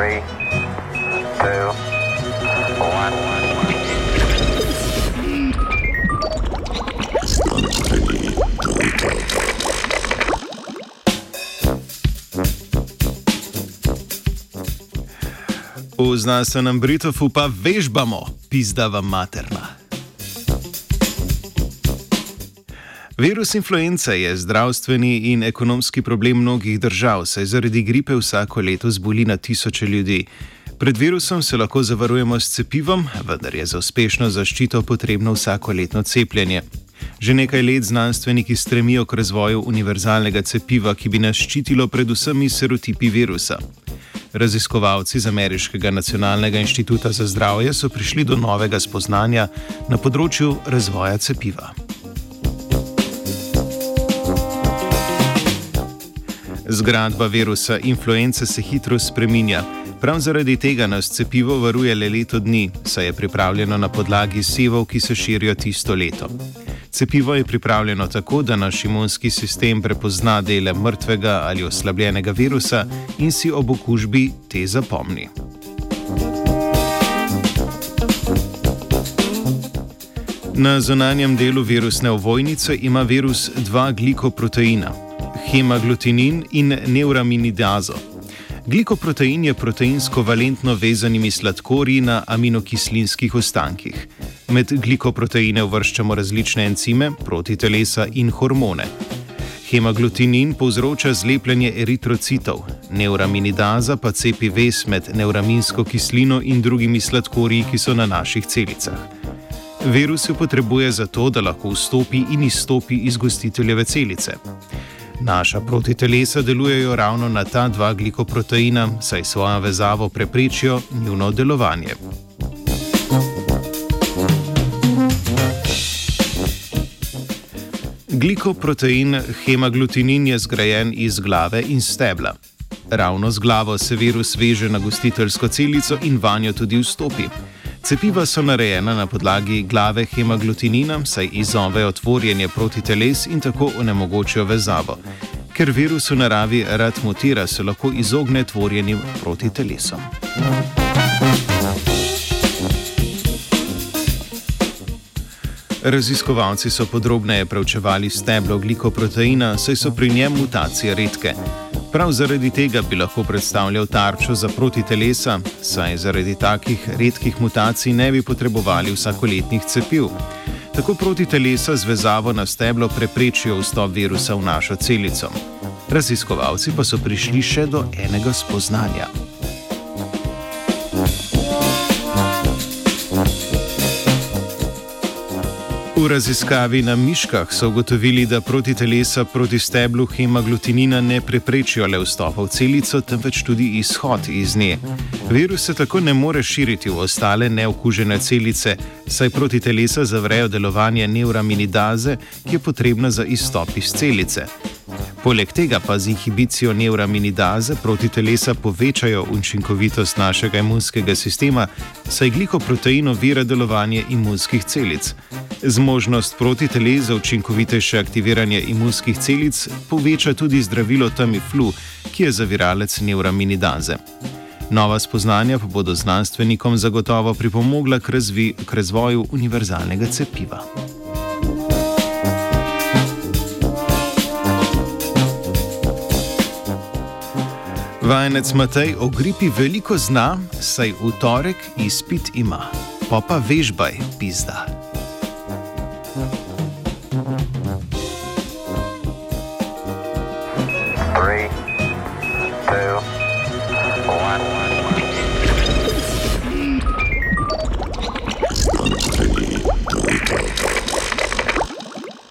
Three, two. V znanstvenem Britofu pa vežbamo, pizdava materna. Virus influence je zdravstveni in ekonomski problem mnogih držav, saj zaradi gripe vsako leto zboli na tisoče ljudi. Pred virusom se lahko zavarujemo s cepivom, vendar je za uspešno zaščito potrebno vsako letno cepljenje. Že nekaj let znanstveniki stremijo k razvoju univerzalnega cepiva, ki bi nas ščitilo pred vsemi serotipi virusa. Raziskovalci z Ameriškega nacionalnega inštituta za zdravje so prišli do novega spoznanja na področju razvoja cepiva. Zgradba virusa influence se hitro spreminja. Prav zaradi tega nas cepivo varuje le leto dni, saj je pripravljeno na podlagi sevov, ki se širijo tisto leto. Cepivo je pripravljeno tako, da naš imunski sistem prepozna dele mrtvega ali oslabljenega virusa in si ob okužbi te zapomni. Na zunanjem delu virusne ovojnice ima virus dva glikoproteina hemaglutinin in neuraminidazo. Glikoprotein je proteinsko valentno vezanimi sladkorji na aminokislinskih ostankih. Med glikoproteine uvrščamo različne encime, protitelesa in hormone. Hemaglutinin povzroča zlepljenje eritrocitov, neuraminidaza pa cepi vez med neuraminsko kislino in drugimi sladkorji, ki so na naših celicah. Virus jo potrebuje zato, da lahko vstopi in izstopi iz gostiteljeve celice. Naša protitelesa delujejo ravno na ta dva glikoproteina, saj svojo vezavo preprečijo njuno delovanje. Glikoprotein hemaglutinin je zgrajen iz glave in stebla. Ravno z glavo se virus veže na gostiteljsko celico in vanjo tudi vstopi. Cepiva so narejena na podlagi glave hemaglutinina, saj izzovejo tvorjenje protiteles in tako onemogočijo vezavo. Ker virus v naravi rad mutira, se lahko izogne tvorjenim protitelesom. Raziskovalci so podrobneje preučevali steblo glikoproteina, saj so pri njem mutacije redke. Prav zaradi tega bi lahko predstavljal tarčo za protitelesa, saj zaradi takih redkih mutacij ne bi potrebovali vsakoletnih cepiv. Tako protitelesa z vezavo na steblo preprečijo vstop virusa v našo celico. Raziskovalci pa so prišli še do enega spoznanja. V raziskavi na miškah so ugotovili, da protitelesa proti steblu hemaglutinina ne preprečijo le vstopa v celico, temveč tudi izhod iz nje. Virus se tako ne more širiti v ostale neokužene celice, saj protitelesa zavrejo delovanje neuraminidaze, ki je potrebna za izstop iz celice. Poleg tega pa z inhibicijo neuraminidaze proti telesa povečajo učinkovitost našega imunskega sistema, saj glikoprotein ovira delovanje imunskih celic. Zmožnost proti teles za učinkovitejše aktiviranje imunskih celic poveča tudi zdravilo Tamiflu, ki je zaviralec neuraminidaze. Nova spoznanja pa bodo znanstvenikom zagotovo pripomogla k, razvi, k razvoju univerzalnega cepiva. Vajenec Matej o gripi veliko zna, saj v torek izpit ima, pa pa vežbaj, pizda. Three, two, one.